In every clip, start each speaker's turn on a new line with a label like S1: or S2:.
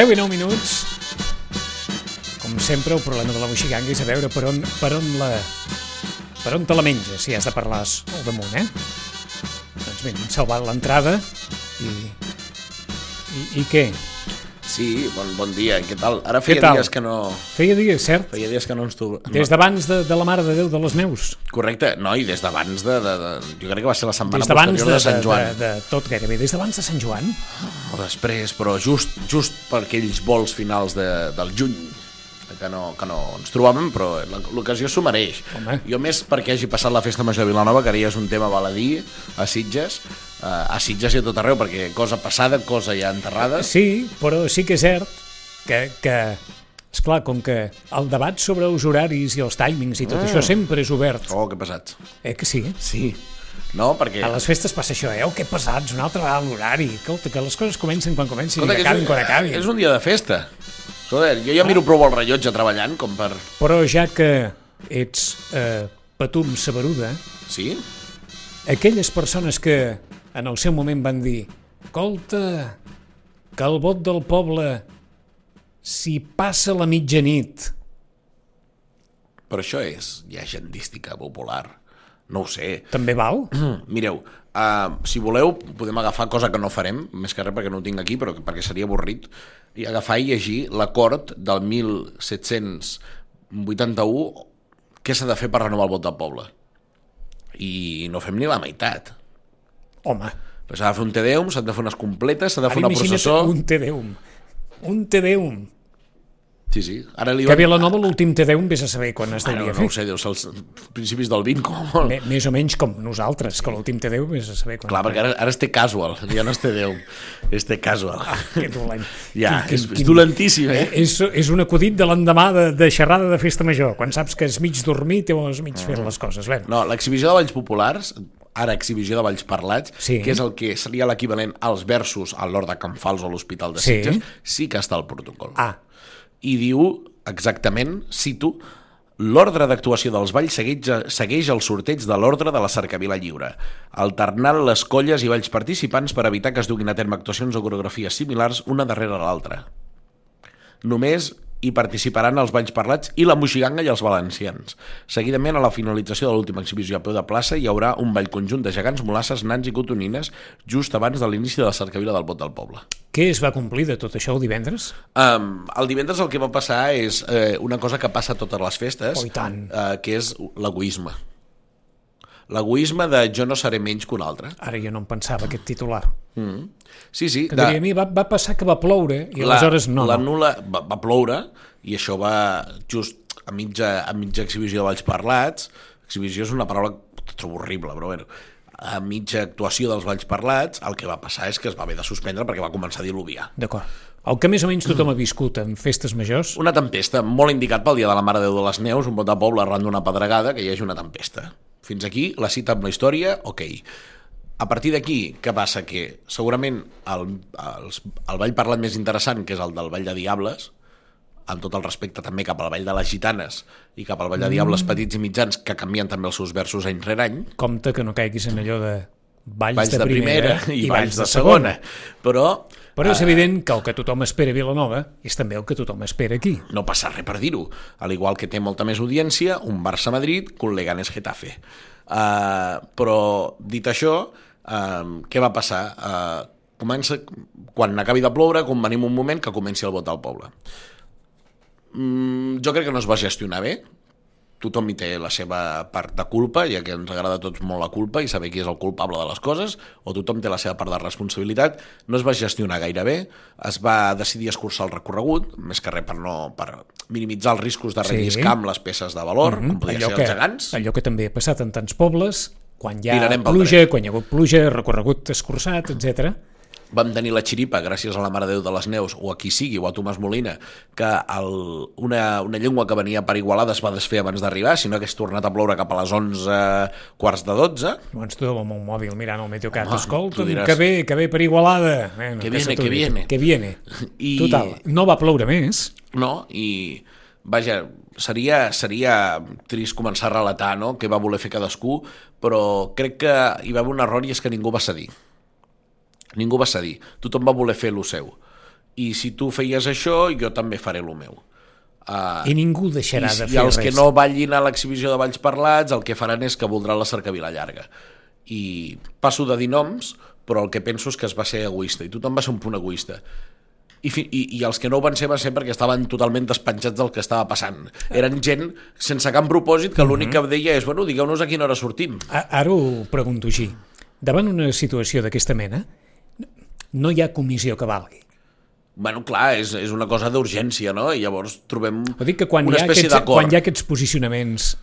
S1: Deu i nou minuts. Com sempre, el problema de la moixiganga és a veure per on, per on la... Per on te la menges, si has de parlar al damunt, eh? Doncs bé, hem salvat l'entrada i... I, I què?
S2: Sí, bon, bon dia, què tal? Ara feia
S1: tal?
S2: dies que no...
S1: Feia dies, cert?
S2: Feia dies que no ens trobem.
S1: Des d'abans de, de la Mare de Déu de les Neus.
S2: Correcte, no, i des d'abans de, de, de... Jo crec que va ser la setmana
S1: Des d'abans
S2: posterior
S1: de,
S2: de, Sant Joan.
S1: de, de, de tot gairebé. Des d'abans de Sant Joan.
S2: O després, però just, just per aquells vols finals de, del juny que no, que no ens trobàvem, però l'ocasió s'ho mereix.
S1: Home.
S2: Jo més perquè hagi passat la festa major de Vilanova, que ara ja és un tema baladí a Sitges, a Sitges i a tot arreu, perquè cosa passada, cosa ja enterrada.
S1: Sí, però sí que és cert que, que esclar, com que el debat sobre els horaris i els timings i tot
S2: Ah.
S1: això sempre és obert.
S2: Oh, que pesats.
S1: Eh que sí?
S2: Sí. No, perquè...
S1: A les festes passa això, eh? Oh, que pesats, una altra vegada l'horari. Escolta, que les coses comencen quan comencin
S2: Escolta,
S1: i
S2: que
S1: acabin
S2: és,
S1: quan acabin.
S2: és un dia de festa. Joder, jo ja miro prou el rellotge treballant com per...
S1: Però ja que ets eh, patum saberuda,
S2: Sí?
S1: aquelles persones que en el seu moment van dir escolta, que el vot del poble si passa la mitjanit
S2: Però això és ja agendística popular. No ho sé.
S1: també val?
S2: Mireu, uh, si voleu, podem agafar cosa que no farem, més que res perquè no ho tinc aquí, però perquè seria avorrit, i agafar i llegir l'acord del 1781 què s'ha de fer per renovar el vot del poble. I no fem ni la meitat.
S1: Home,
S2: Però S'ha de fer un Tedeum, s'han de fer unes completes, s'ha de fer
S1: ara
S2: una processó...
S1: un Tedeum. Un Tedeum.
S2: Sí, sí. Ara li
S1: Que a Vilanova l'últim Tedeum vés a saber quan es
S2: Bueno,
S1: devia
S2: no ho
S1: fer.
S2: sé, deu ser els principis del 20 com a molt.
S1: Més o menys com nosaltres, que l'últim Tedeum vés a saber quan...
S2: Clar, perquè ara, ara es té casual, ja no es té Déu, es té casual.
S1: Que dolent.
S2: Ja,
S1: Quin-
S2: és,
S1: quin-
S2: és dolentíssim, eh?
S1: És, és un acudit de l'endemà de, de xerrada de festa major, quan saps que és mig dormit o és mig
S2: Ah.
S1: fer les coses. Bé,
S2: No, l'exhibició de balls populars, ara exhibició de balls parlats,
S1: Sí.
S2: que és el que seria l'equivalent als versos a l'Hort de Can Fals o a l'Hospital de
S1: Sí.
S2: Sitges, sí que està al protocol.
S1: Ah,
S2: I diu exactament, cito, L'ordre d'actuació dels balls segueix, segueix el sorteig de l'ordre de la cercavila lliure, alternant les colles i balls participants per evitar que es duguin a terme actuacions o coreografies similars una darrere l'altra. Només hi participaran els balls parlats i la moixiganga i els valencians. Seguidament, a la finalització de l'última exhibició a peu de plaça, hi haurà un ball conjunt de gegants, molasses, nans i cotonines just abans de l'inici de la cercavila del vot del poble.
S1: què es va complir de tot això el divendres?
S2: Um, el divendres el que va passar és eh, una cosa que passa a totes les festes,
S1: Oh,
S2: eh, que és l'egoisme. L'egoisme de jo no seré menys que un altre.
S1: Ara jo no em pensava aquest titular.
S2: Sí, sí.
S1: Que diria, a mi va, va passar que va ploure i aleshores no.
S2: la nula va, va ploure i això va just a mitja, a mitja exhibició de Valls Parlats. Exhibició és una paraula que trobo horrible, però bueno, a mitja actuació dels Valls Parlats, el que va passar és que es va haver de suspendre perquè va començar a diluviar.
S1: D'acord. El que més o menys tothom ha viscut en festes majors,
S2: Una tempesta, molt indicat pel dia de la Mare de Déu de les Neus, un vot de poble arran d'una pedregada, que hi hagi una tempesta. Fins aquí, la cita amb la història, ok. A partir d'aquí, què passa? Que segurament el, els, el ball parlat més interessant, que és el del Ball de Diables, amb tot el respecte també cap al Ball de les Gitanes i cap al Ball de Diables petits i mitjans, que canvien també els seus versos any rere any,
S1: compte que no caiguis en allò de Valls,
S2: Valls de, primera, i, Valls de segona. Però
S1: Però és
S2: eh,
S1: evident que el que tothom espera a Vilanova és també el que tothom espera aquí.
S2: no passa res per dir-ho. Al igual que té molta més audiència, un Barça-Madrid que un Leganés-Getafe. Uh, però, dit això, uh, què va passar? Uh, comença, quan acabi de ploure, quan venim un moment que comenci el vot al poble. Mm, jo crec que no es va gestionar bé, tothom hi té la seva part de culpa, ja que ens agrada a tots molt la culpa i saber qui és el culpable de les coses, o tothom té la seva part de responsabilitat, no es va gestionar gaire bé, es va decidir escurçar el recorregut, més que res per, no, per minimitzar els riscos de
S1: Sí.
S2: relliscar amb les peces de valor, mm -hmm. com podia
S1: allò
S2: ser
S1: que,
S2: els gegants.
S1: allò que també ha passat en tants pobles, quan hi ha pluja, quan hi ha hagut pluja, recorregut escurçat, etc.
S2: Vam tenir la xiripa, gràcies a la Mare de Déu de les Neus, o a qui sigui, o a Tomàs Molina, que el, una, una llengua que venia per Igualada es va desfer abans d'arribar, si no hagués tornat a ploure cap a les 11 quarts de 12.
S1: Llavors tu amb un mòbil mirant el Meteocat,
S2: Home,
S1: escolta,
S2: diràs-
S1: que ve, que ve per Igualada. Bueno,
S2: Que
S1: se
S2: viene, que
S1: dic,
S2: viene.
S1: Que viene.
S2: I-
S1: Total, no va ploure més.
S2: no? I, vaja, seria, seria trist començar a relatar no? què va voler fer cadascú, però crec que hi va haver un error i és que ningú va cedir. Ningú va cedir. Tothom va voler fer lo seu. I si tu feies això, jo també faré lo meu. Uh,
S1: I ningú deixarà
S2: i,
S1: de
S2: I
S1: fer
S2: els
S1: res.
S2: que no ballin a l'exhibició de Valls Parlats el que faran és que voldran la cercavila llarga. I passo de dir noms, però el que penso és que es va ser egoista, i tothom va ser un punt egoista. I, fi, i, i els que no ho van ser va ser perquè estaven totalment despenjats del que estava passant. Eren gent sense cap propòsit que l'únic que deia és, bueno, digueu-nos a quina hora sortim.
S1: A- Ara ho pregunto així. Davant una situació d'aquesta mena, no hi ha comissió que valgui.
S2: Bueno, clar, és, és una cosa d'urgència, no? I llavors trobem
S1: Ho dic que quan
S2: una
S1: hi ha
S2: espècie
S1: quan hi ha aquests posicionaments,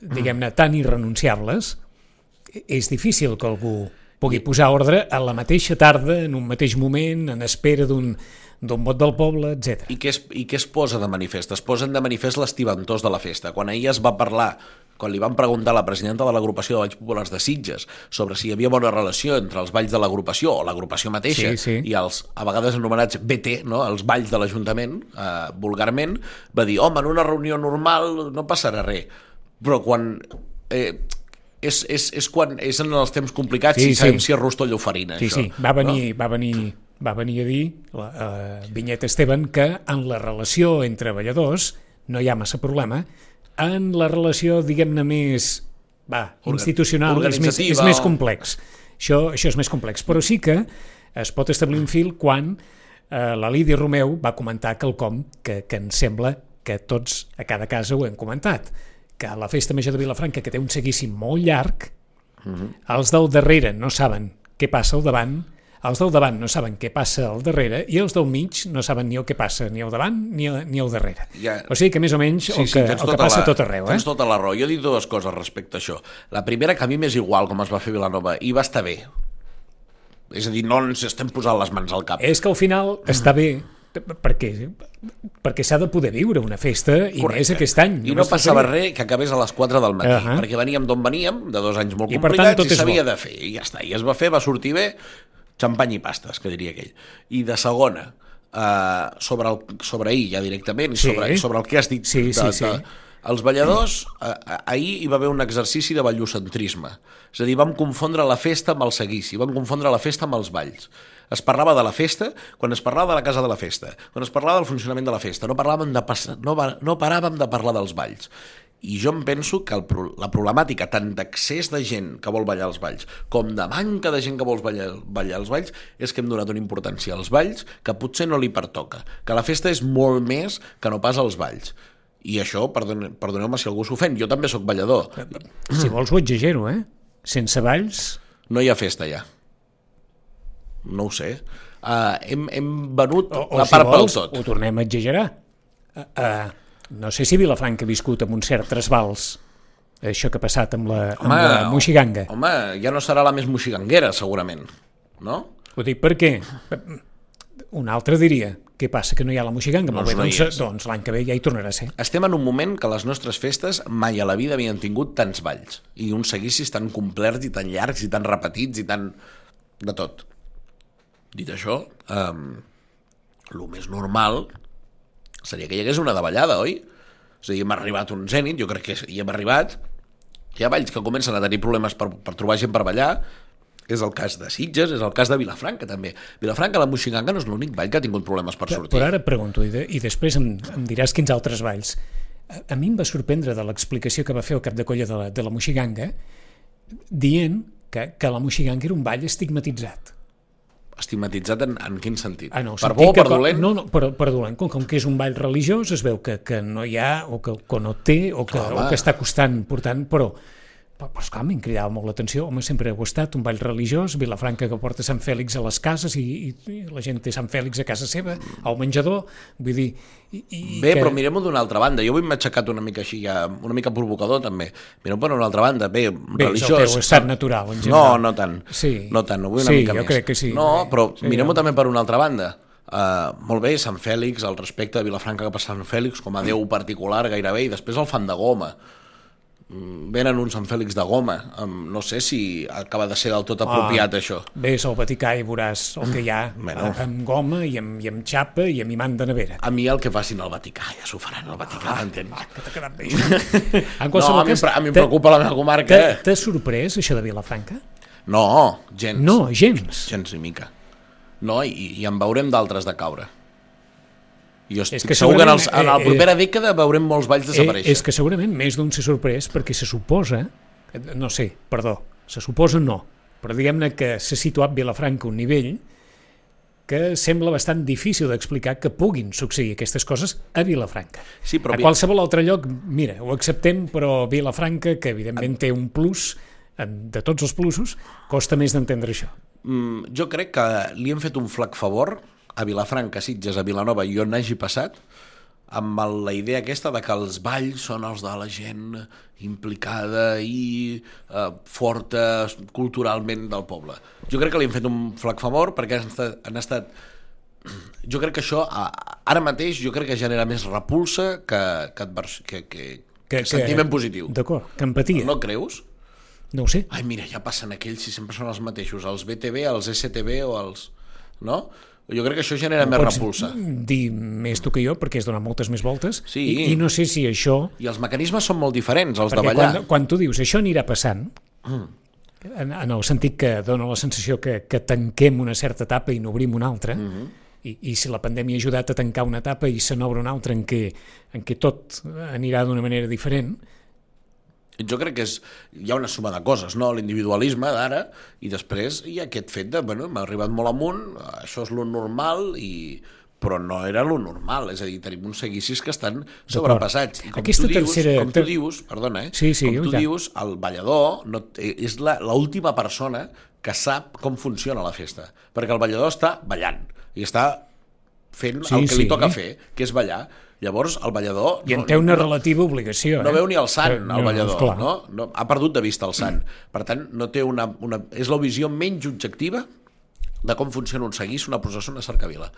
S1: diguem-ne, tan irrenunciables, és difícil que algú pugui posar ordre a la mateixa tarda, en un mateix moment, en espera d'un d'un vot del poble, etc.
S2: I què, es, I què es posa de manifest? Es posen de manifest l'estiventós de la festa. Quan ahir es va parlar, quan li van preguntar a la presidenta de l'agrupació de Valls Populars de Sitges sobre si hi havia bona relació entre els balls de l'agrupació o l'agrupació mateixa
S1: Sí, sí.
S2: i els, a vegades anomenats BT, no? els balls de l'Ajuntament, eh, vulgarment, va dir, home, en una reunió normal no passarà res. Però quan... Eh, és, és, és quan és en els temps complicats
S1: Sí,
S2: sí, i sabem
S1: sí.
S2: si és rostoll o farina,
S1: Sí,
S2: això.
S1: sí, va venir, va venir, va venir a dir la, uh, Vinyet Esteban que en la relació entre balladors no hi ha massa problema, en la relació, diguem-ne, més va, institucional és més, és més complex. Això, això és més complex, però sí que es pot establir un fil quan eh, la Lídia Romeu va comentar quelcom que, que em sembla que tots a cada casa ho hem comentat, que la Festa Major de Vilafranca, que té un seguici molt llarg, els del darrere no saben què passa al davant, els del davant no saben què passa al darrere i els del mig no saben ni el que passa ni al davant ni, a, ni al darrere.
S2: Ja.
S1: O sigui que més o menys el, que,
S2: tens
S1: el que
S2: tota
S1: passa
S2: la,
S1: tot arreu. Eh?
S2: Tens tota la raó. Jo dic dues coses respecte a això. La primera, que a mi m'és igual com es va fer Vilanova, i va estar bé. És a dir, no ens estem posant les mans al cap.
S1: És que al final està bé perquè, perquè s'ha de poder viure una festa i
S2: Correcte.
S1: més aquest any.
S2: I no passava res que acabés a les 4 del matí, uh. -huh. perquè veníem d'on veníem, de dos anys molt
S1: I, tant,
S2: complicats,
S1: tot
S2: i s'havia de fer, i ja està. I es va fer, va sortir bé, xampany i pastes, que diria aquell. I de segona, uh, sobre, el, sobre ahir ja directament, i
S1: Sí.
S2: sobre, sobre el que has dit,
S1: Sí, sí,
S2: de,
S1: sí.
S2: de, els balladors, eh, ahir hi va haver un exercici de ballocentrisme. És a dir, vam confondre la festa amb el seguici, vam confondre la festa amb els balls. Es parlava de la festa quan es parlava de la casa de la festa, quan es parlava del funcionament de la festa, no, parlàvem de pas, no, no paràvem de parlar dels balls. I jo em penso que el, la problemàtica tant d'accés de gent que vol ballar els balls com de manca de gent que vol ballar, ballar els balls és que hem donat una importància als balls que potser no li pertoca. Que la festa és molt més que no pas els balls. I això, perdone, perdoneu-me si algú s'ofèn, jo també sóc ballador.
S1: Si vols ho exagero, eh? Sense balls...
S2: No hi ha festa ja. No ho sé. Uh, hem, hem venut
S1: O, o
S2: la
S1: si
S2: part
S1: vols,
S2: pel tot.
S1: ho tornem a exagerar. Uh, uh, no sé si Vilafranca ha viscut amb un cert trasbals això que ha passat amb la, amb la Moixiganga.
S2: Home, ja no serà la més moxiganguera, segurament. No?
S1: Ho dic perquè un altre diria què passa que no hi ha la Moixiganga? Molt bé,
S2: no hi
S1: doncs, doncs l'any que ve ja hi tornarà a ser.
S2: Estem en un moment que les nostres festes mai a la vida havien tingut tants balls i uns seguicis tan complerts i tan llargs i tan repetits i tan... de tot. Dit això, um, el més normal seria que hi hagués una davallada, oi? És a dir, hem arribat un zènit, jo crec que hi hem arribat, hi ha balls que comencen a tenir problemes per, per trobar gent per ballar, és el cas de Sitges, és el cas de Vilafranca també. Vilafranca, la Moixiganga no és l'únic ball que ha tingut problemes per sortir.
S1: Però ara pregunto, i, de, i després em, em diràs quins altres balls. A, a mi em va sorprendre de l'explicació que va fer el cap de colla de la, de la Moixiganga dient que, que la Moixiganga era un ball estigmatitzat.
S2: Estigmatitzat en, en quin sentit?
S1: Ah, no,
S2: per bo o per dolent?
S1: No, no, per, per dolent. Com, com que és un ball religiós, es veu que, que no hi ha, o que, que no té, o que,
S2: Home.
S1: o que està costant portant, però però, però esclar, m'hi cridava molt l'atenció. Home, sempre ho ha estat, un ball religiós, Vilafranca que porta Sant Fèlix a les cases i, i, i la gent té Sant Fèlix a casa seva, al menjador, vull dir... I, i
S2: Bé,
S1: que...
S2: però mirem-ho d'una altra banda. Jo avui m'he aixecat una mica així, ja, una mica provocador també. Mirem per una altra banda. Bé,
S1: Bé, és el
S2: religiós...
S1: teu estat natural, en
S2: No,
S1: general.
S2: no tant.
S1: Sí.
S2: No tant, ho vull una
S1: Sí,
S2: mica
S1: jo
S2: més.
S1: crec que sí.
S2: No, però
S1: Sí,
S2: mirem-ho
S1: no.
S2: també per una altra banda. Uh, molt bé, Sant Fèlix, el respecte de Vilafranca cap a Sant Fèlix com a déu particular gairebé, i després el fan de goma. Mm, Venen un Sant Fèlix de goma. No sé si acaba de ser del tot apropiat, això.
S1: Vés al Vaticà i veuràs el que hi ha
S2: Bueno.
S1: bueno. amb goma i amb, i amb xapa i amb imant de nevera.
S2: A mi el que facin al Vaticà, ja s'ho faran al Vaticà, m'entens?
S1: Ah, que t'ha quedat bé. en
S2: No, a mi,
S1: cas,
S2: a mi em preocupa la meva comarca.
S1: t'ha- T'ha sorprès això de Vilafranca?
S2: No, gens.
S1: No, gens.
S2: Gens ni mica. No, i, i en veurem d'altres de caure. I jo estic
S1: que
S2: segur que en, els, en la
S1: eh,
S2: propera dècada veurem molts balls
S1: Eh,
S2: desaparèixer.
S1: és que segurament més d'un s'ha sorprès perquè se suposa, eh, no sé, perdó, se suposa no, però diguem-ne que s'ha situat Vilafranca un nivell que sembla bastant difícil d'explicar que puguin succeir aquestes coses a Vilafranca.
S2: Sí, però
S1: a qualsevol altre lloc, mira, ho acceptem, però Vilafranca, que evidentment té un plus, de tots els plusos, costa més d'entendre això.
S2: Mm, jo crec que li hem fet un flac favor a Vilafranca, Sitges, a Vilanova i on hagi passat, amb la idea aquesta de que els balls són els de la gent implicada i eh, forta culturalment del poble. Jo crec que li hem fet un flac favor perquè han estat, han estat jo crec que això ara mateix jo crec que genera més repulsa que, que, advers, que, que, que, sentiment positiu.
S1: D'acord, que empatia.
S2: No creus?
S1: No ho sé.
S2: Ai, mira, ja passen aquells si sempre són els mateixos, els BTV, els STV o els... No? Jo crec que això genera més
S1: Pots
S2: repulsa.
S1: dir més tu que jo, perquè has donat moltes més voltes,
S2: Sí.
S1: i, i no sé si això...
S2: I els mecanismes són molt diferents, els de
S1: Perquè
S2: ballar.
S1: quan, quan tu dius això anirà passant, en, en el sentit que dona la sensació que, que tanquem una certa etapa i n'obrim una altra, i, i si la pandèmia ha ajudat a tancar una etapa i se n'obre una altra en què, en què tot anirà d'una manera diferent,
S2: Jo crec que és, hi ha una suma de coses, no? L'individualisme d'ara, i després hi ha aquest fet de, bueno, m'ha arribat molt amunt, això és lo normal, i però no era lo normal, és a dir, tenim uns seguicis que estan sobrepassats. I com
S1: Aquesta
S2: tu dius,
S1: tercera-
S2: com tu dius, perdona, eh?
S1: Sí, sí,
S2: com tu
S1: ja.
S2: dius, el ballador no, és la- l'última persona que sap com funciona la festa, perquè el ballador està ballant i està fent
S1: Sí,
S2: el que
S1: sí.
S2: li toca fer, que és ballar. Llavors, el ballador...
S1: i en té una relativa obligació.
S2: No
S1: eh?
S2: veu ni el sant,
S1: Eh,
S2: el ballador,
S1: esclar.
S2: no? no? Ha perdut de vista el sant. Per tant, no té una, una, és la visió menys objectiva de com funciona un seguís, una processó, una cercavila.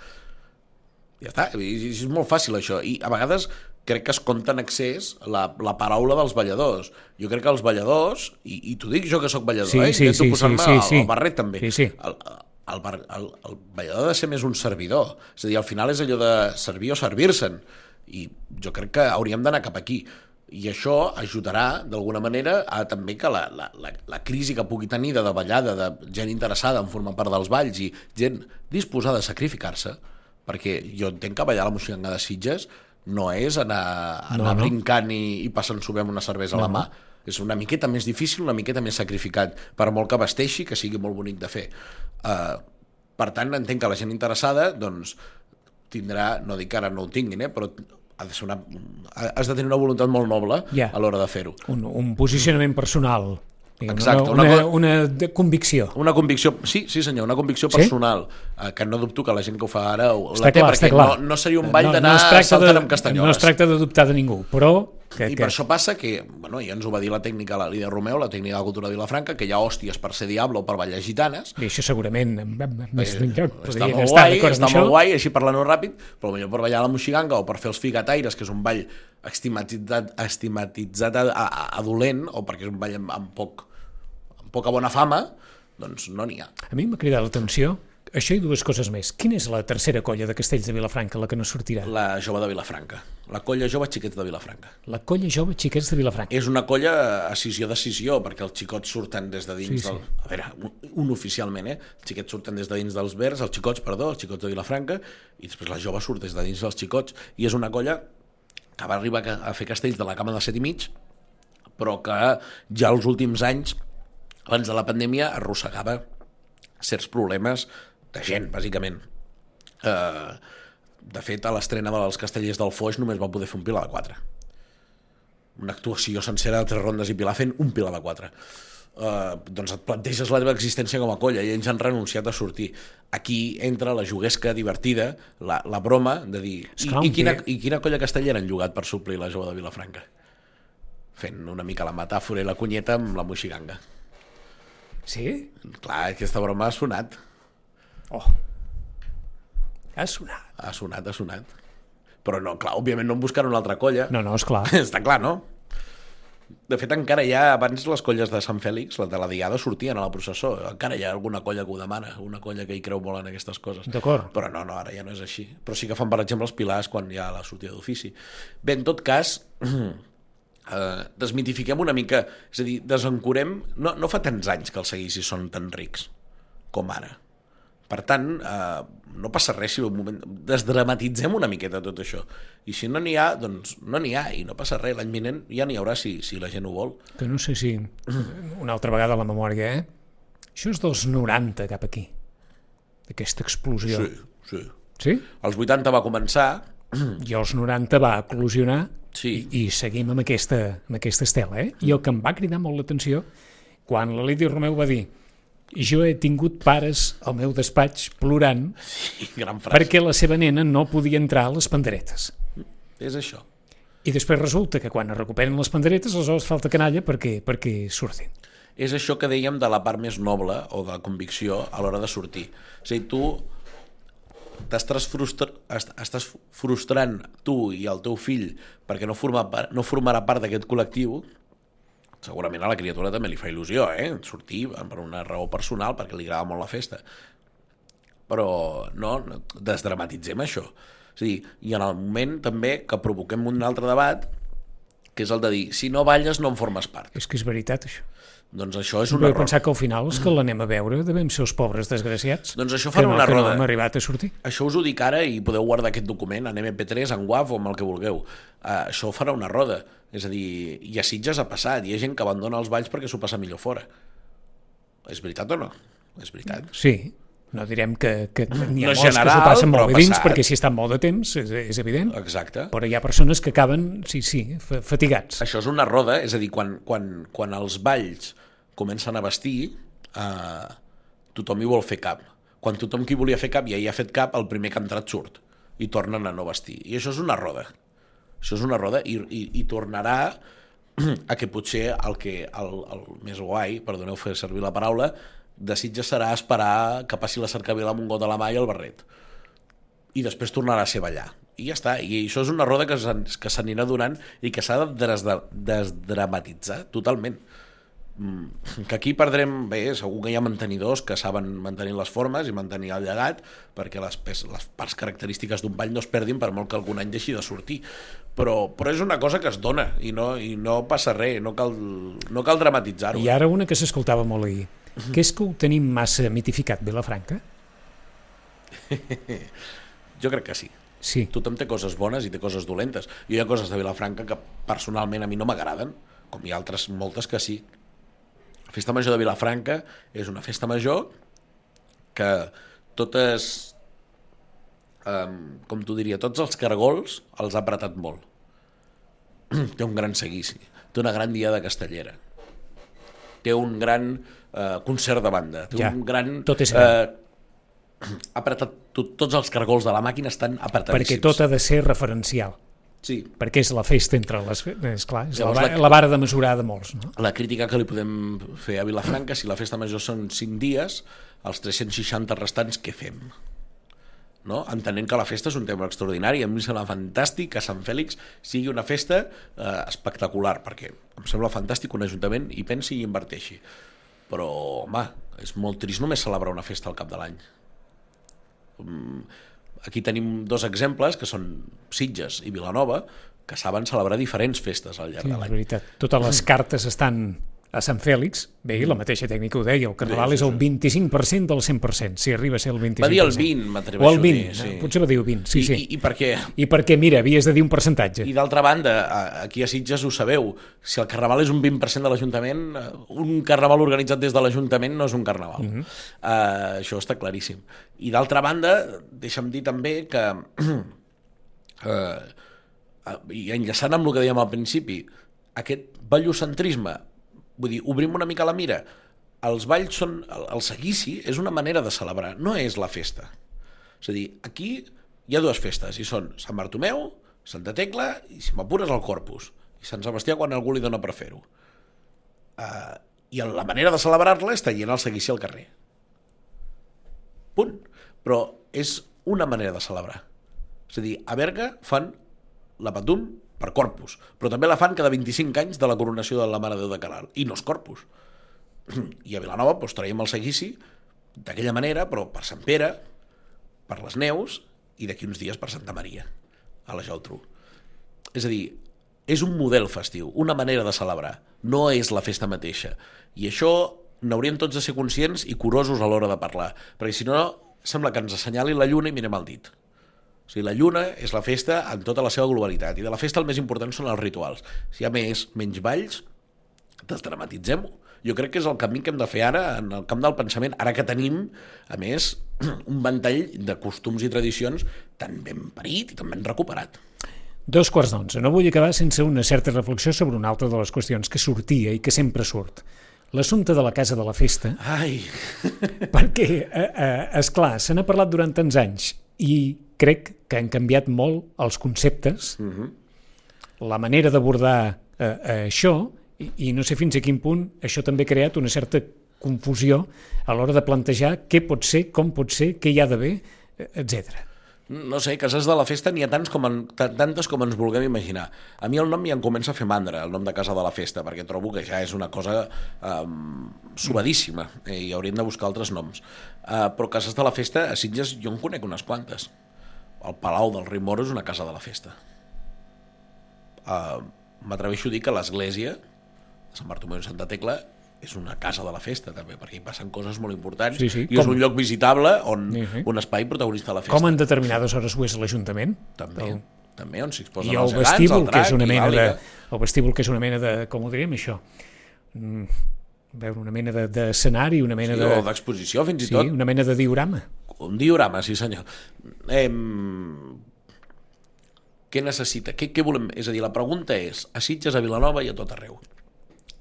S2: Ja està, és molt fàcil això. I a vegades crec que es compta en excés la, la paraula dels balladors. Jo crec que els balladors, i, i t'ho dic jo que sóc ballador,
S1: Sí,
S2: eh?
S1: sí,
S2: intento
S1: sí,
S2: posar-me
S1: sí, sí, sí.
S2: el barret també.
S1: Sí, sí.
S2: El, el, el, el ballador ha de ser més un servidor. És a dir, al final és allò de servir o servir-se'n. I jo crec que hauríem d'anar cap aquí. I això ajudarà, d'alguna manera, a també que la, la, la, la crisi que pugui tenir de davallada, de gent interessada en formar part dels balls i gent disposada a sacrificar-se, perquè jo entenc que ballar la moixiganga de Sitges no és anar, anar
S1: No, no.
S2: brincant i, i passant-s'ho amb una cervesa a la mà. És una miqueta més difícil, una miqueta més sacrificat, per molt que vesteixi, que sigui molt bonic de fer. Uh, per tant, entenc que la gent interessada doncs, tindrà, no dic que ara no ho tinguin, eh, però ha de ser una, has de tenir una voluntat molt noble
S1: Ja.
S2: a l'hora de fer-ho.
S1: Un, un posicionament personal.
S2: Exacte,
S1: una,
S2: una
S1: una, una convicció.
S2: Una convicció, sí, sí senyor, una convicció
S1: Sí?
S2: personal, eh, que no dubto que la gent que ho fa ara ho,
S1: Està
S2: la té,
S1: clar,
S2: perquè
S1: clar.
S2: no, no seria un ball
S1: No-
S2: d'anar
S1: no es
S2: saltant
S1: de-
S2: amb castanyoles.
S1: No es tracta de dubtar de ningú, però... Que,
S2: I
S1: que,
S2: per això passa que, bueno, ja ens ho va dir la tècnica, la Lídia Romeu, la tècnica de la cultura de Vilafranca, que hi ha hòsties per ser diable o per ballar gitanes,
S1: Bé, això segurament més
S2: Eh,
S1: d'enlloc
S2: està molt
S1: estar
S2: guai, està molt guai, així parlant-ho ràpid, però potser per ballar la moixiganga o per fer els figataires, que és un ball estigmatitzat, estigmatitzat a, a, a dolent, o perquè és un ball amb, amb, poc, amb poca bona fama, doncs no n'hi ha.
S1: A mi m'ha cridat l'atenció Això i dues coses més. Quina és la tercera colla de Castells de Vilafranca, la que no sortirà?
S2: La jove de Vilafranca. La colla jove xiquets de Vilafranca.
S1: La colla jove xiquets de Vilafranca.
S2: És una colla a decisió-decisió, perquè els xicots surten des de dins
S1: Sí, sí.
S2: del... A veure, un, un oficialment, eh? Els xiquets surten des de dins dels verds, els xicots, perdó, els xicots de Vilafranca, i després la jove surt des de dins dels xicots, i és una colla que va arribar a fer castells de la cama de set i mig, però que ja els últims anys, abans de la pandèmia, arrossegava certs problemes de gent, bàsicament. Eh, de fet, a l'estrena dels Castellers del Foix només van poder fer un pilar de 4. Una actuació sencera de tres rondes i pilar fent un pilar de 4. Uh, doncs et planteges la teva existència com a colla i ells han renunciat a sortir. Aquí entra la juguesca divertida, la, la broma de dir i, i, quina, i quina colla castellera han jugat per suplir la jove de Vilafranca? Fent una mica la metàfora i la cunyeta amb la moixiganga.
S1: Sí?
S2: Clar, aquesta broma ha sonat.
S1: Oh. Ha sonat.
S2: Ha sonat, ha sonat. Però no, clar, òbviament no en buscar una altra colla.
S1: No, no, és clar.
S2: Està clar, no? De fet, encara hi ha, abans les colles de Sant Fèlix, la de la Diada, sortien a la processó. Encara hi ha alguna colla que ho demana, una colla que hi creu molt en aquestes coses.
S1: D'acord.
S2: Però no, no, ara ja no és així. Però sí que fan, per exemple, els pilars quan hi ha la sortida d'ofici. Bé, en tot cas, eh, desmitifiquem una mica, és a dir, desencorem... No, no fa tants anys que els seguicis són tan rics com ara. Per tant, eh, no passa res si un moment... Desdramatitzem una miqueta tot això. I si no n'hi ha, doncs no n'hi ha i no passa res. L'any vinent ja n'hi haurà si, si la gent ho vol.
S1: Que no sé si... Una altra vegada la memòria, eh? Això és dels 90 cap aquí. D'aquesta explosió.
S2: Sí, sí.
S1: Sí?
S2: Els 80 va començar,
S1: I als 90 va eclosionar
S2: Sí.
S1: i, i seguim amb aquesta, amb aquesta estela. Eh? I el que em va cridar molt l'atenció, quan la Lídia Romeu va dir jo he tingut pares al meu despatx plorant
S2: i gran frase,
S1: perquè la seva nena no podia entrar a les panderetes.
S2: és això.
S1: I després resulta que quan es recuperen les panderetes aleshores falta canalla perquè, perquè surtin.
S2: És això que dèiem de la part més noble o de la convicció a l'hora de sortir. A dir, tu t'estàs frustra est- estàs frustrant tu i el teu fill perquè no, forma part, no formarà part d'aquest col·lectiu, segurament a la criatura també li fa il·lusió, eh? Sortir per una raó personal, perquè li agrada molt la festa. Però no, no desdramatitzem això. És a dir, i en el moment també que provoquem un altre debat, que és el de dir, si no balles no en formes part.
S1: És que és veritat, això.
S2: Doncs això és
S1: Un
S2: un
S1: Vull
S2: error.
S1: pensar que al final els que l'anem a veure devem ser els pobres desgraciats
S2: Doncs això
S1: que
S2: fan
S1: no,
S2: una
S1: que no
S2: roda.
S1: hem arribat a sortir.
S2: Això us ho dic ara i podeu guardar aquest document en MP3, en WAV o amb el que vulgueu. Uh, això farà una roda. És a dir, i a Sitges ha passat. Hi ha gent que abandona els balls perquè s'ho passa millor fora. És veritat o no? És veritat.
S1: Sí, no direm que, que n'hi ha
S2: No
S1: molts que
S2: general,
S1: s'ho passen molt
S2: ha
S1: bé dins, perquè si estan molt de temps, és, és evident,
S2: Exacte.
S1: però hi ha persones que acaben, sí, sí, fa- fatigats.
S2: Això és una roda, és a dir, quan, quan, quan els balls comencen a vestir, eh, tothom hi vol fer cap. Quan tothom qui volia fer cap ja hi ha fet cap, el primer que ha entrat surt i tornen a no vestir. I això és una roda. Això és una roda i, i, i tornarà a que potser el, que, el, el més guai, perdoneu fer servir la paraula, de Sitges serà esperar que passi la cercavila amb un got a la mà i el barret i després tornarà a ser ballar. I ja està, i això és una roda que s'an- que s'anirà donant i que s'ha de desdramatitzar totalment. Mm, que aquí perdrem, bé, segur que hi ha mantenidors que saben mantenir les formes i mantenir el llegat perquè les, les parts característiques d'un ball no es perdin per molt que algun any deixi de sortir però, però és una cosa que es dona i no, i no passa res, no cal, no cal dramatitzar-ho.
S1: I ara una que s'escoltava molt ahir, que és que ho tenim massa mitificat, Vilafranca?
S2: Jo crec que sí.
S1: Sí,
S2: tothom té coses bones i té coses dolentes. Jo hi ha coses de Vilafranca que personalment a mi no m'agraden, com hi ha altres moltes que sí. Festa Major de Vilafranca és una festa major que totes, um, com t'ho diria, tots els cargols els ha apretat molt. té un gran seguici, té una gran diada castellera, té un gran eh, concert de banda, té
S1: Ja,
S2: un gran...
S1: tot és gran.
S2: Eh, ha apretat tot, tots els cargols de la màquina estan apretadíssims.
S1: perquè tot ha de ser referencial,
S2: Sí,
S1: perquè és la festa entre les... És clar, és la,
S2: Llavors,
S1: va-
S2: la-
S1: la vara de mesurar de molts, no?
S2: la crítica que li podem fer a Vilafranca, si la festa major són 5 dies, els 360 restants què fem? No? Entenent que la festa és un tema extraordinari, a mi em sembla fantàstic que Sant Fèlix sigui una festa eh, espectacular, perquè em sembla fantàstic que un ajuntament hi pensi i inverteixi. Però, home, és molt trist només celebrar una festa al cap de l'any. Mm, Aquí tenim dos exemples, que són Sitges i Vilanova, que saben celebrar diferents festes al llarg
S1: Sí,
S2: de l'any.
S1: veritat. Totes les cartes estan a Sant Fèlix, bé, la mateixa tècnica ho deia, el carnaval
S2: Sí,
S1: és
S2: sí,
S1: el 25% del 100%, si arriba a ser el 25%.
S2: Va dir el 20, m'atreveixo
S1: O el
S2: a dir,
S1: 20,
S2: sí.
S1: potser va dir el 20, sí,
S2: I,
S1: sí.
S2: I, I per què?
S1: I perquè, mira, havies de dir un percentatge.
S2: I d'altra banda, a- aquí a Sitges ho sabeu, si el carnaval és un 20% de l'Ajuntament, eh, un carnaval organitzat des de l'Ajuntament no és un carnaval. Uh -huh. uh, això està claríssim. I d'altra banda, deixa'm dir també que, uh, i enllaçant amb el que dèiem al principi, aquest ballocentrisme, vull dir, obrim una mica la mira, els balls són, el, el seguici és una manera de celebrar, no és la festa. És a dir, aquí hi ha dues festes, i són Sant Bartomeu, Santa Tecla, i si m'apures el Corpus, i Sant Sebastià quan algú li dona per fer-ho. Uh, I la manera de celebrar-la és traient el seguici al carrer. Punt. Però és una manera de celebrar. És a dir, a Berga fan la Patum per Corpus, però també la fan cada 25 anys de la coronació de la Mare de Déu de Caral, i no és Corpus. I a Vilanova doncs, traiem el seguici d'aquella manera, però per Sant Pere, per les Neus, i d'aquí uns dies per Santa Maria, a la Geltrú. És a dir, és un model festiu, una manera de celebrar, no és la festa mateixa. I això n'hauríem tots de ser conscients i curosos a l'hora de parlar, perquè si no sembla que ens assenyali la lluna i mirem el dit. O sigui, la lluna és la festa en tota la seva globalitat, i de la festa el més important són els rituals. Si hi ha més, menys balls, desdramatitzem-ho. Jo crec que és el camí que hem de fer ara en el camp del pensament, ara que tenim, a més, un ventall de costums i tradicions tan ben parit i tan ben recuperat.
S1: Dos quarts d'onze. No vull acabar sense una certa reflexió sobre una altra de les qüestions que sortia i que sempre surt. L'assumpte de la casa de la festa,
S2: Ai,
S1: perquè, eh, eh, esclar, se n'ha parlat durant tants anys i crec que han canviat molt els conceptes, la manera d'abordar eh, eh, això, i, i no sé fins a quin punt això també ha creat una certa confusió a l'hora de plantejar què pot ser, com pot ser, què hi ha d'haver, etc.
S2: no sé, cases de la festa n'hi ha tants com en, tan- tantes com ens vulguem imaginar. A mi el nom ja em comença a fer mandra, el nom de casa de la festa, perquè trobo que ja és una cosa um, subadíssima eh, i hauríem de buscar altres noms. Uh, però cases de la festa, a Sitges jo en conec unes quantes. El Palau del Rei Moro és una casa de la festa. Uh, M'atreveixo a dir que l'església de Sant Bartomeu i Santa Tecla és una casa de la festa també, perquè hi passen coses molt importants
S1: Sí, sí,
S2: i és
S1: com-
S2: un lloc visitable on
S1: Sí, sí.
S2: un espai protagonista de la festa.
S1: Com en determinades hores ho és l'Ajuntament.
S2: També,
S1: El-
S2: també on s'hi exposen
S1: I el
S2: els gegants,
S1: vestíbul,
S2: el
S1: que
S2: drac
S1: és una mena de... El vestíbul, que és una mena de... Com ho diríem, això? Mm, veure, una mena de- d'escenari, una mena
S2: Sí,
S1: de...
S2: o d'exposició, fins i
S1: Sí,
S2: tot.
S1: una mena de diorama.
S2: Un diorama, sí senyor. Em... Què necessita? Què, què volem? És a dir, la pregunta és, a Sitges, a Vilanova i a tot arreu.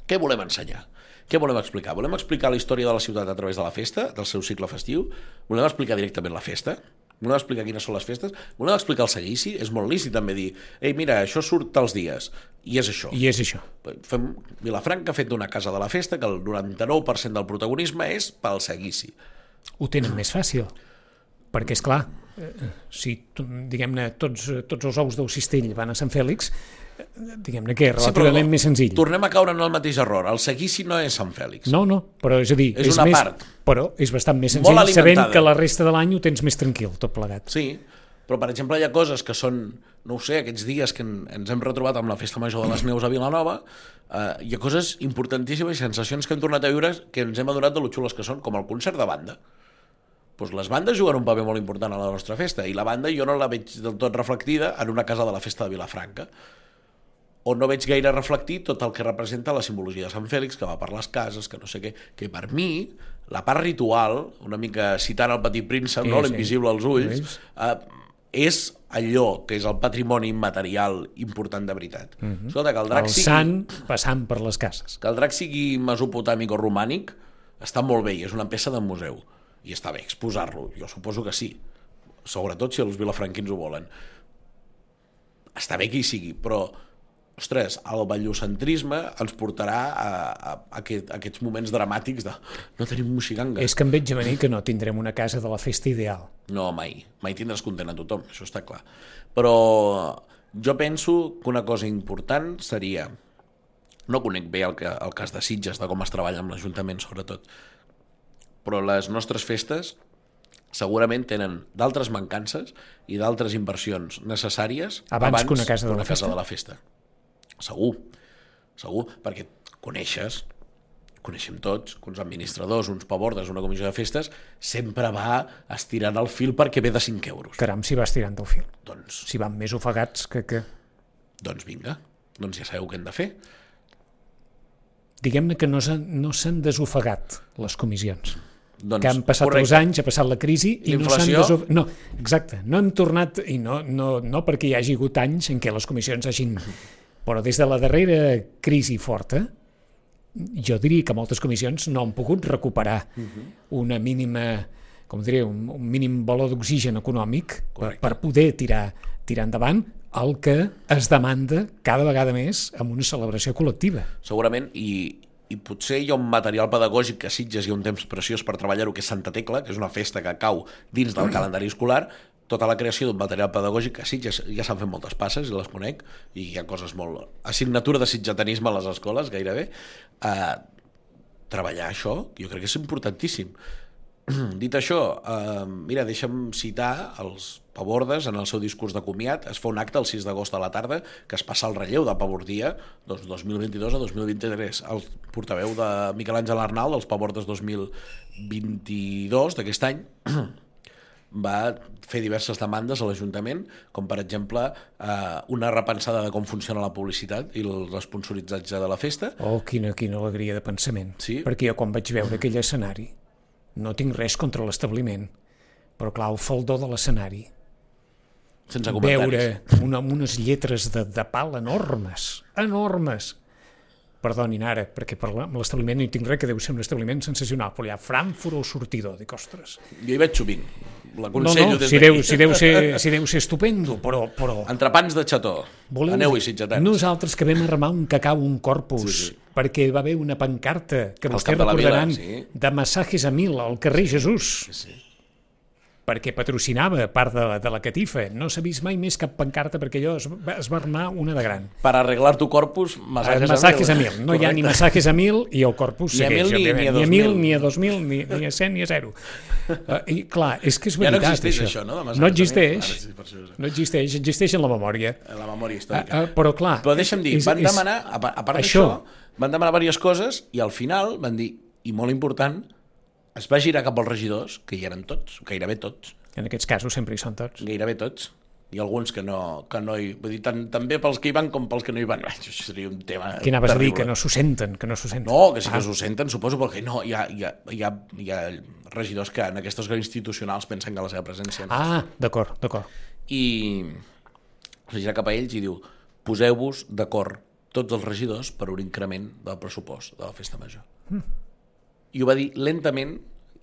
S2: Què volem ensenyar? Què volem explicar? Volem explicar la història de la ciutat a través de la festa, del seu cicle festiu? Volem explicar directament la festa? Volem explicar quines són les festes? Volem explicar el seguici? És molt lícit també dir, ei, mira, això surt els dies, i és això.
S1: I és això.
S2: Fem... Vilafranca ha fet una casa de la festa que el 99% del protagonisme és pel seguici.
S1: Ho tenen més fàcil. Perquè, és clar, si, tu- diguem-ne, tots, tots els ous del cistell van a Sant Fèlix, eh, diguem-ne que és relativament més senzill.
S2: Tornem a caure en el mateix error. El seguici no és Sant Fèlix.
S1: No, no, però és a dir,
S2: És una
S1: més,
S2: part.
S1: però és bastant més senzill sabent que la resta de l'any ho tens més tranquil, tot plegat.
S2: Sí, però per exemple hi ha coses que són, no ho sé, aquests dies que en, ens hem retrobat amb la Festa Major de les Neus a Vilanova, eh, hi ha coses importantíssimes i sensacions que hem tornat a viure que ens hem adonat de lo xules que són, com el concert de banda. Pues les bandes juguen un paper molt important a la nostra festa i la banda jo no la veig del tot reflectida en una casa de la festa de Vilafranca on no veig gaire reflectir tot el que representa la simbologia de Sant Fèlix, que va per les cases, que no sé què, que per mi, la part ritual, una mica citant el petit príncep,
S1: Sí,
S2: no?
S1: sí.
S2: l'invisible als ulls,
S1: Ulls.
S2: eh, és allò que és el patrimoni immaterial important de veritat. Mm -hmm. Escolta, que el drac,
S1: El
S2: sigui,
S1: sant passant per les cases.
S2: que el drac sigui mesopotàmic o romànic està molt bé i és una peça de museu. I està bé exposar-lo, jo suposo que sí. Sobretot si els vilafranquins ho volen. Està bé que hi sigui, però ostres, el ballocentrisme ens portarà a, a, a, aquest, a aquests moments dramàtics de no tenim moixiganga.
S1: És que em veig a venir que no tindrem una casa de la festa ideal.
S2: No, mai. Mai tindràs content a tothom, això està clar. Però jo penso que una cosa important seria... No conec bé el, que, el cas de Sitges, de com es treballa amb l'Ajuntament, sobretot. Però les nostres festes segurament tenen d'altres mancances i d'altres inversions necessàries
S1: Abans que una casa de
S2: que
S1: la festa?
S2: de la festa. Segur, segur, perquè coneixes, coneixem tots, que uns administradors, uns pavordes, una comissió de festes, sempre va estirant el fil perquè ve de 5 euros.
S1: Caram, si vas tirant del fil.
S2: Doncs,
S1: Si van més ofegats que... que...
S2: doncs vinga, doncs ja sabeu què hem de fer.
S1: Diguem-ne que no s'han no desofegat les comissions.
S2: Doncs,
S1: que han passat
S2: correcte.
S1: els anys, ha passat la crisi i no s'han desof... No, exacte, no han tornat, i no, no, no perquè hi hagi hagut anys en què les comissions hagin... Però des de la darrera crisi forta, jo diria que moltes comissions no han pogut recuperar una mínima com diria, un, un mínim valor d'oxigen econòmic per, per poder tirar, tirar endavant el que es demanda cada vegada més amb una celebració col·lectiva.
S2: segurament, i, i potser hi ha un material pedagògic que Sitges ha un temps preciós per treballar-ho, que és Santa Tecla, que és una festa que cau dins del calendari escolar, tota la creació d'un material pedagògic que Sitges ja s'han fet moltes passes, i les conec, i hi ha coses molt... Assignatura de sitgetanisme a les escoles, gairebé. Uh, treballar això, jo crec que és importantíssim. Dit això, eh, mira, deixa'm citar els Pavordes en el seu discurs de comiat. Es fa un acte el 6 d'agost a la tarda que es passa el relleu de Pavordia doncs, 2022 a 2023. El portaveu de Miquel Àngel Arnal dels Pavordes 2022 d'aquest any va fer diverses demandes a l'Ajuntament, com per exemple eh, una repensada de com funciona la publicitat i el responsabilitzatge de la festa,
S1: Oh, quina, quina alegria de pensament.
S2: Sí.
S1: Perquè jo quan vaig veure aquell escenari, no tinc res contra l'establiment, però clar, el faldó de l'escenari,
S2: sense
S1: veure una, unes lletres de, de pal enormes, enormes, perdonin ara, perquè per l'establiment no hi tinc res, que deu ser un establiment sensacional, però hi ha Frankfurt o sortidor, dic, ostres.
S2: Jo hi veig sovint.
S1: No,
S2: L'aconsello
S1: no,
S2: des
S1: si deu, si, deu ser, si deu ser estupendo, però... però
S2: Entrepans de xató.
S1: Voleu
S2: Aneu-hi,
S1: dir,
S2: sitgetans.
S1: Nosaltres que vam armar un cacau, un corpus,
S2: Sí, sí.
S1: perquè va haver una pancarta que vostès
S2: Camp de Vila,
S1: recordaran
S2: sí.
S1: de massajes a mil al carrer Jesús,
S2: Sí.
S1: Perquè patrocinava part de, de la catifa. No s'ha vist mai més cap pancarta perquè allò es, va- es va armar una de gran.
S2: Per arreglar tu corpus, massajes,
S1: Massajes a mil. No hi ha ni
S2: Correcte.
S1: massajes a mil i el corpus
S2: Ni a
S1: segueix.
S2: mil ni- ni a
S1: ni a mil,
S2: mil.
S1: ni a dos mil, ni, ni a cent, ni a zero. Uh, I clar, és que és
S2: Ja no
S1: veritat,
S2: existeix això, no? Massajes
S1: no
S2: a mil.
S1: existeix.
S2: Ara sí, això.
S1: No existeix, existeix en la memòria.
S2: En la memòria
S1: Uh,
S2: històrica.
S1: uh, però clar...
S2: Però deixa'm dir,
S1: és-
S2: van demanar, a pa- a part
S1: això.
S2: d'això, van demanar diverses coses i al final van dir, i molt important, es va girar cap als regidors, que hi eren tots, gairebé tots,
S1: En aquests casos sempre hi són tots.
S2: gairebé tots, i alguns que no, que no hi... Vull dir, tant, també pels que hi van com pels que no hi van. Això seria un tema
S1: Què anaves a dir?
S2: terrible.
S1: Que no s'ho senten, que no s'ho senten.
S2: No, que sí que
S1: Ah,
S2: s'ho senten, suposo, perquè no, hi ha, hi, ha, hi, ha, hi ha regidors que en aquests òrgans institucionals pensen que la seva presència no.
S1: Ah, d'acord, d'acord.
S2: I es gira cap a ells i diu poseu-vos d'acord tots els regidors per un increment del pressupost de la festa major. Mm. I ho va dir lentament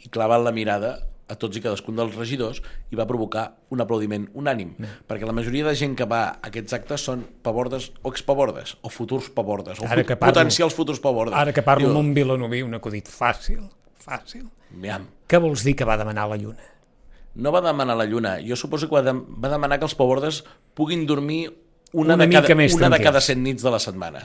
S2: i clavant la mirada a tots i cadascun dels regidors i va provocar un aplaudiment unànim, mm. perquè la majoria de gent que va a aquests actes són pavordes o expavordes, o futurs pavordes, o
S1: Ara
S2: fut-
S1: que parlo-
S2: potencials futurs pavordes.
S1: Ara que parlo
S2: Diu,
S1: amb un vilanoví, un acudit fàcil, fàcil.
S2: Aviam,
S1: Què vols dir que va demanar la lluna?
S2: no va demanar la lluna, jo suposo que va, de, va demanar que els pavordes puguin dormir una,
S1: Una
S2: de cada, una de cada set nits de la setmana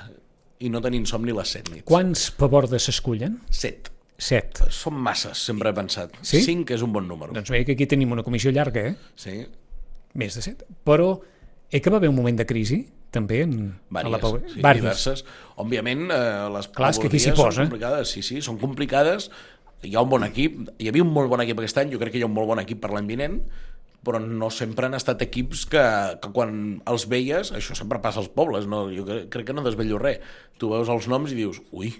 S2: i no tenir insomni les set nits.
S1: Quants pavordes s'escullen?
S2: Set.
S1: Set.
S2: Són masses, sempre he pensat.
S1: Sí?
S2: Cinc és un bon número.
S1: Doncs mira que aquí tenim una comissió llarga, eh?
S2: Sí,
S1: Més de set. Però eh que va haver un moment de crisi, també, en,
S2: Vàries,
S1: la Pau...
S2: sí,
S1: Vàries.
S2: diverses. Òbviament, eh, les
S1: Clar, que aquí s'hi posa.
S2: Són complicades, sí, sí, són complicades. Hi ha un bon equip, hi havia un molt bon equip aquest any, jo crec que hi ha un molt bon equip per l'any vinent, però no sempre han estat equips que, que quan els veies, això sempre passa als pobles, no? jo crec que no desvello res. Tu veus els noms i dius, ui,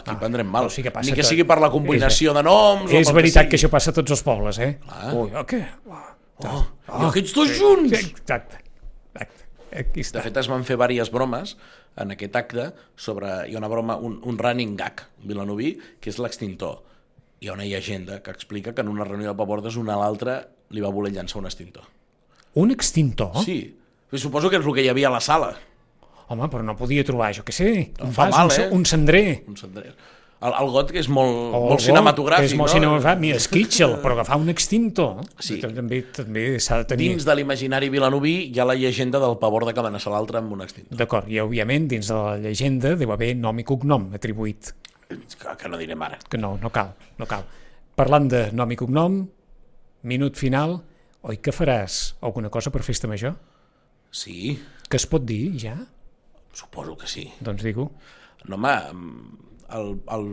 S2: aquí ah, prendrem mal.
S1: sí que passa
S2: Ni que
S1: tot.
S2: sigui per la combinació de noms...
S1: És veritat que,
S2: sigui.
S1: això passa a tots els pobles, eh?
S2: Ah.
S1: Ui, oh, què? Oh,
S2: Oh, I aquests dos junts!
S1: Exacte. exacte. Aquí
S2: De
S1: està.
S2: fet, es van fer diverses bromes en aquest acte sobre... Hi ha una broma, un, un running gag vilanoví, que és l'extintor. Hi ha una llegenda que explica que en una reunió de pavordes una a l'altra li va voler llançar un extintor.
S1: Un extintor?
S2: Sí. Suposo que és el que hi havia a la sala.
S1: Home, però no podia trobar, jo què sé, un
S2: fa
S1: vas,
S2: mal, eh?
S1: un cendrer.
S2: Un cendrer. El, el got, que és molt,
S1: O
S2: molt cinematogràfic,
S1: És molt
S2: no?
S1: cinematogràfic. Mira, Skitchel, però agafar un extintor
S2: Sí.
S1: també, també s'ha de tenir...
S2: Dins de l'imaginari vilanoví hi ha la llegenda del pavor de que amenaça l'altre amb un extintor.
S1: D'acord, i òbviament dins de la llegenda deu haver nom i cognom atribuït,
S2: Que, que no direm ara.
S1: que no, no cal, no cal. Parlant de nom i cognom, minut final, oi que faràs alguna cosa per festa major?
S2: Sí,
S1: Que es pot dir, ja?
S2: Suposo que sí.
S1: Doncs digue-ho.
S2: No, home, el, el,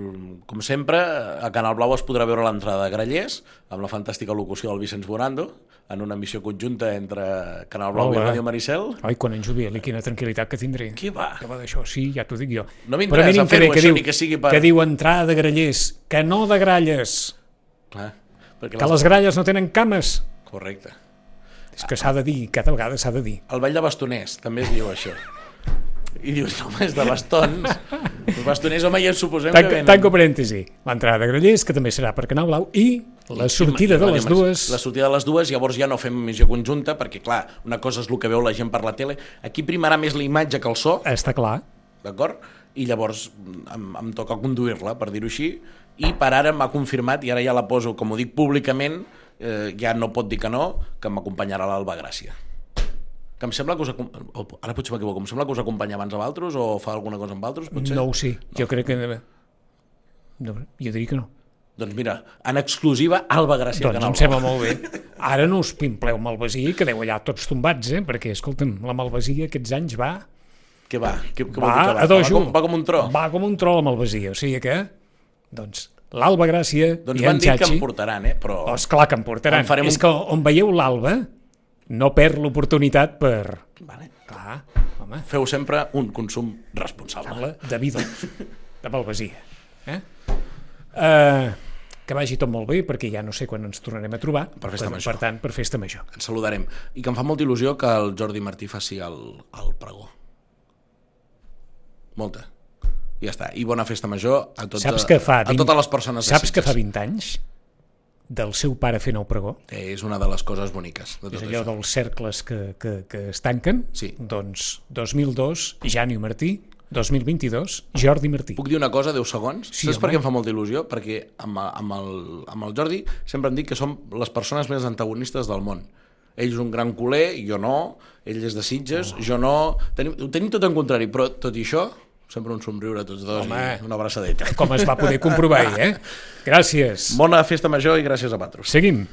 S2: com sempre, a Canal Blau es podrà veure l'entrada de Grallers, amb la fantàstica locució del Vicenç Morando, en una missió conjunta entre Canal Blau
S1: Hola.
S2: i Ràdio Maricel.
S1: Ai, quan en jubili, quina tranquil·litat que tindré.
S2: Què va?
S1: Que va d'això, sí, ja t'ho dic jo.
S2: No m'interessa fer-ho, això,
S1: diu,
S2: ni que sigui per-
S1: Que diu entrada de grallers, que no de gralles,
S2: Clar, perquè
S1: que les gralles no tenen cames.
S2: Correcte.
S1: És que s'ha de dir, cada vegada s'ha de dir.
S2: El ball de bastoners, també es diu això. I dius, no, home, és de bastons. Els bastoners, home, ja suposem que
S1: Tanco,
S2: venen.
S1: tanco parèntesi. L'entrada de grallers, que també serà per Canal Blau, i la sortida de
S2: Ràdio
S1: les dues...
S2: La sortida de les dues, llavors ja no fem missió conjunta, perquè, clar, una cosa és el que veu la gent per la tele. Aquí primarà més la imatge que el so,
S1: Està clar.
S2: d'acord? I llavors em, em toca conduir-la, per dir-ho així, i per ara m'ha confirmat, i ara ja la poso, com ho dic públicament, eh, ja no pot dir que no, que m'acompanyarà l'Alba Gràcia. Que em sembla que us... O, ara potser m'equivoco, em sembla que us acompanya abans a Valtros o fa alguna cosa amb Valtros, potser?
S1: No ho sé, jo crec que... No, jo diria que no.
S2: Doncs mira, en exclusiva, Alba Gràcia
S1: Doncs
S2: Canal
S1: em sembla molt bé. Ara no us pimpleu Malvasia, que deu allà tots tombats, eh? Perquè, escolta'm, la Malvasia aquests anys va...
S2: Què va? Què, què
S1: Va,
S2: dir que va? Va com, va com un tro.
S1: Va com un tro la Malvasia, o sigui que... Doncs l'Alba Gràcia
S2: Doncs
S1: i en
S2: dit que
S1: Xachi...
S2: em portaran, eh? Però...
S1: Esclar que em portaran.
S2: En farem
S1: És
S2: un-
S1: que on veieu l'Alba no perd l'oportunitat per...
S2: Vale.
S1: Clar, home,
S2: Feu sempre un consum responsable.
S1: de vi dolç, de Malvasia. Eh? Uh, que vagi tot molt bé, perquè ja no sé quan ens tornarem a trobar.
S2: Per festa
S1: per,
S2: major.
S1: Per tant, per festa major.
S2: Ens saludarem. I que em fa molta il·lusió que el Jordi Martí faci el, el pregó. Molta. I ja està. I bona festa major a, tots,
S1: Saps que fa
S2: a totes les persones
S1: Saps que fa
S2: Sitges.
S1: 20 anys del seu pare fent el pregó?
S2: Eh, És una de les coses boniques de tot
S1: És allò
S2: això.
S1: dels cercles que, que, que es tanquen?
S2: Sí.
S1: Doncs 2002, Jani Martí, 2022, Jordi Martí.
S2: Puc dir una cosa, 10 segons?
S1: Sí,
S2: Saps per què em fa molta il·lusió? Perquè amb, amb, el, amb el Jordi sempre em dic que som les persones més antagonistes del món. Ell és un gran culer, jo no, ell és de Sitges, oh. jo no... Tenim, ho tenim tot en contrari, però tot i això, sempre un somriure a tots dos
S1: Home.
S2: i una abraçadeta.
S1: Com es va poder comprovar, eh? Gràcies.
S2: Bona festa major i gràcies a Patros.
S1: Seguim.